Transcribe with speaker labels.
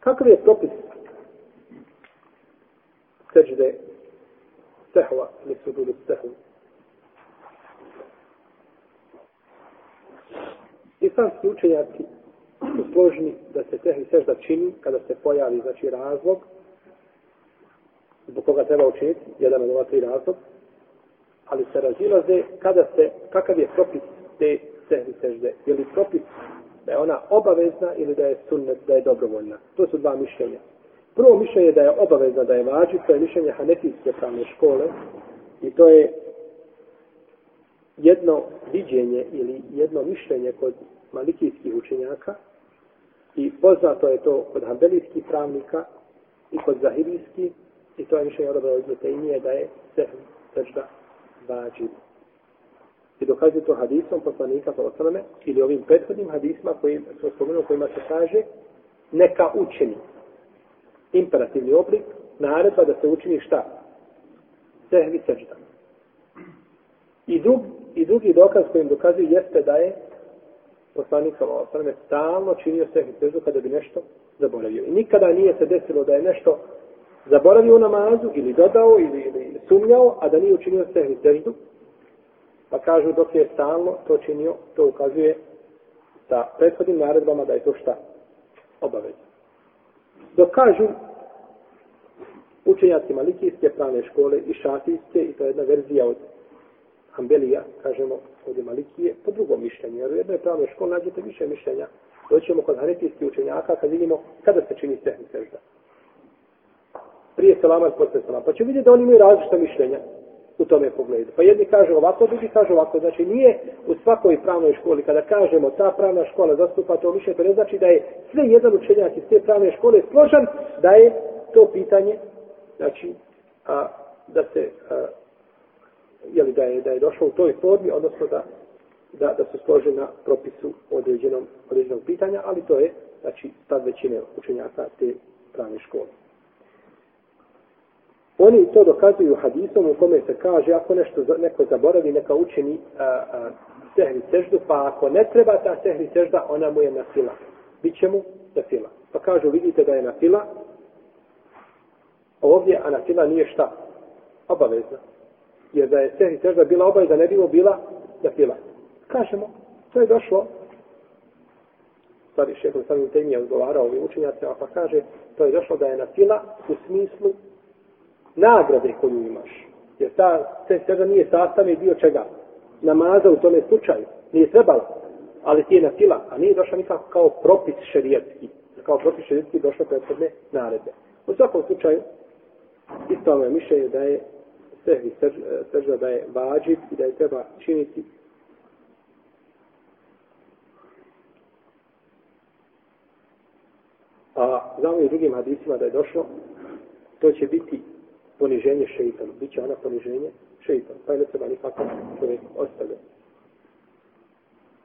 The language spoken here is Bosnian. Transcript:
Speaker 1: Kakav je propis seđde sehva ili sududu sehva? Islamski učenjaci su složni da se tehni sežda čini kada se pojavi znači razlog zbog koga treba učiniti, jedan od ova tri razlog, ali se razilaze kada se, kakav je propis te sehvi sežde. Je li propis da je ona obavezna ili da je sunnet, da je dobrovoljna. To su dva mišljenja. Prvo mišljenje da je obavezna, da je vađi, to je mišljenje Hanefijske pravne škole i to je jedno viđenje ili jedno mišljenje kod malikijskih učenjaka i poznato je to kod hambelijskih pravnika i kod zahirijskih i to je mišljenje odobrao iz da je sehm sežda vađi. I dokazuje to hadisom poslanika po osrame ili ovim prethodnim hadisma koji smo spomenuli kojima se kaže neka učeni imperativni oblik naredba da se učini šta? Sehvi sežda. I, drug, I drugi dokaz kojim dokazuje jeste da je poslanik sallallahu alejhi stalno činio sehvi seždu kada bi nešto zaboravio. I nikada nije se desilo da je nešto zaboravio namazu ili dodao ili, ili sumnjao, a da nije učinio sehvi seždu. Pa kažu dok je stalno to činio, to ukazuje sa prethodnim naredbama da je to šta obavezno. Dok kažu učenjaci malikijske pravne škole i šafijske, i to je jedna verzija od Ambelija, kažemo, od Malikije, po drugom mišljenju. Jer u jednoj pravnoj školi nađete više mišljenja. Doćemo kod hanetijskih učenjaka kad vidimo kada se čini sehni sežda. Prije salama i posle salama. Pa će vidjeti da oni imaju različita mišljenja u tome pogledu. Pa jedni kažu ovako, drugi kažu ovako. Znači nije u svakoj pravnoj školi kada kažemo ta pravna škola zastupa to mišljenje, to ne znači da je sve jedan učenjak iz te pravne škole složan da je to pitanje, znači, a, da se a, jeli, da, je, da je došlo u toj formi, odnosno da, da, da su složeni na propisu određenom, određenog pitanja, ali to je znači, stav većine učenjaka te pravne škole. Oni to dokazuju hadisom u kome se kaže ako nešto neko zaboravi, neka učini a, a, sehri seždu, pa ako ne treba ta sehri sežda, ona mu je na fila. Biće mu na fila. Pa kažu, vidite da je na fila, ovdje, a na fila nije šta? Obavezna jer da je sehri sežda bila obavezna, ne bilo bila na fila. Kažemo, to je došlo, stvari šehr sami u temije odgovarao ovim učenjacima, pa kaže, to je došlo da je na fila u smislu nagrade koju imaš. Jer ta sehri sežda nije sastavni dio čega? Namaza u tome slučaju. Nije trebalo, ali ti je na fila, a nije došla nikako kao propis šerijetski. Kao propis šerijetski došla prethodne naredbe. U svakom slučaju, isto ono je mišljenje da je sehvi sežda da je vađiv i da je treba činiti a znamo i drugim hadisima da je došlo to će biti poniženje šeitanu Biće ona poniženje šeitanu pa je ne treba nikako čovjek ostavljati.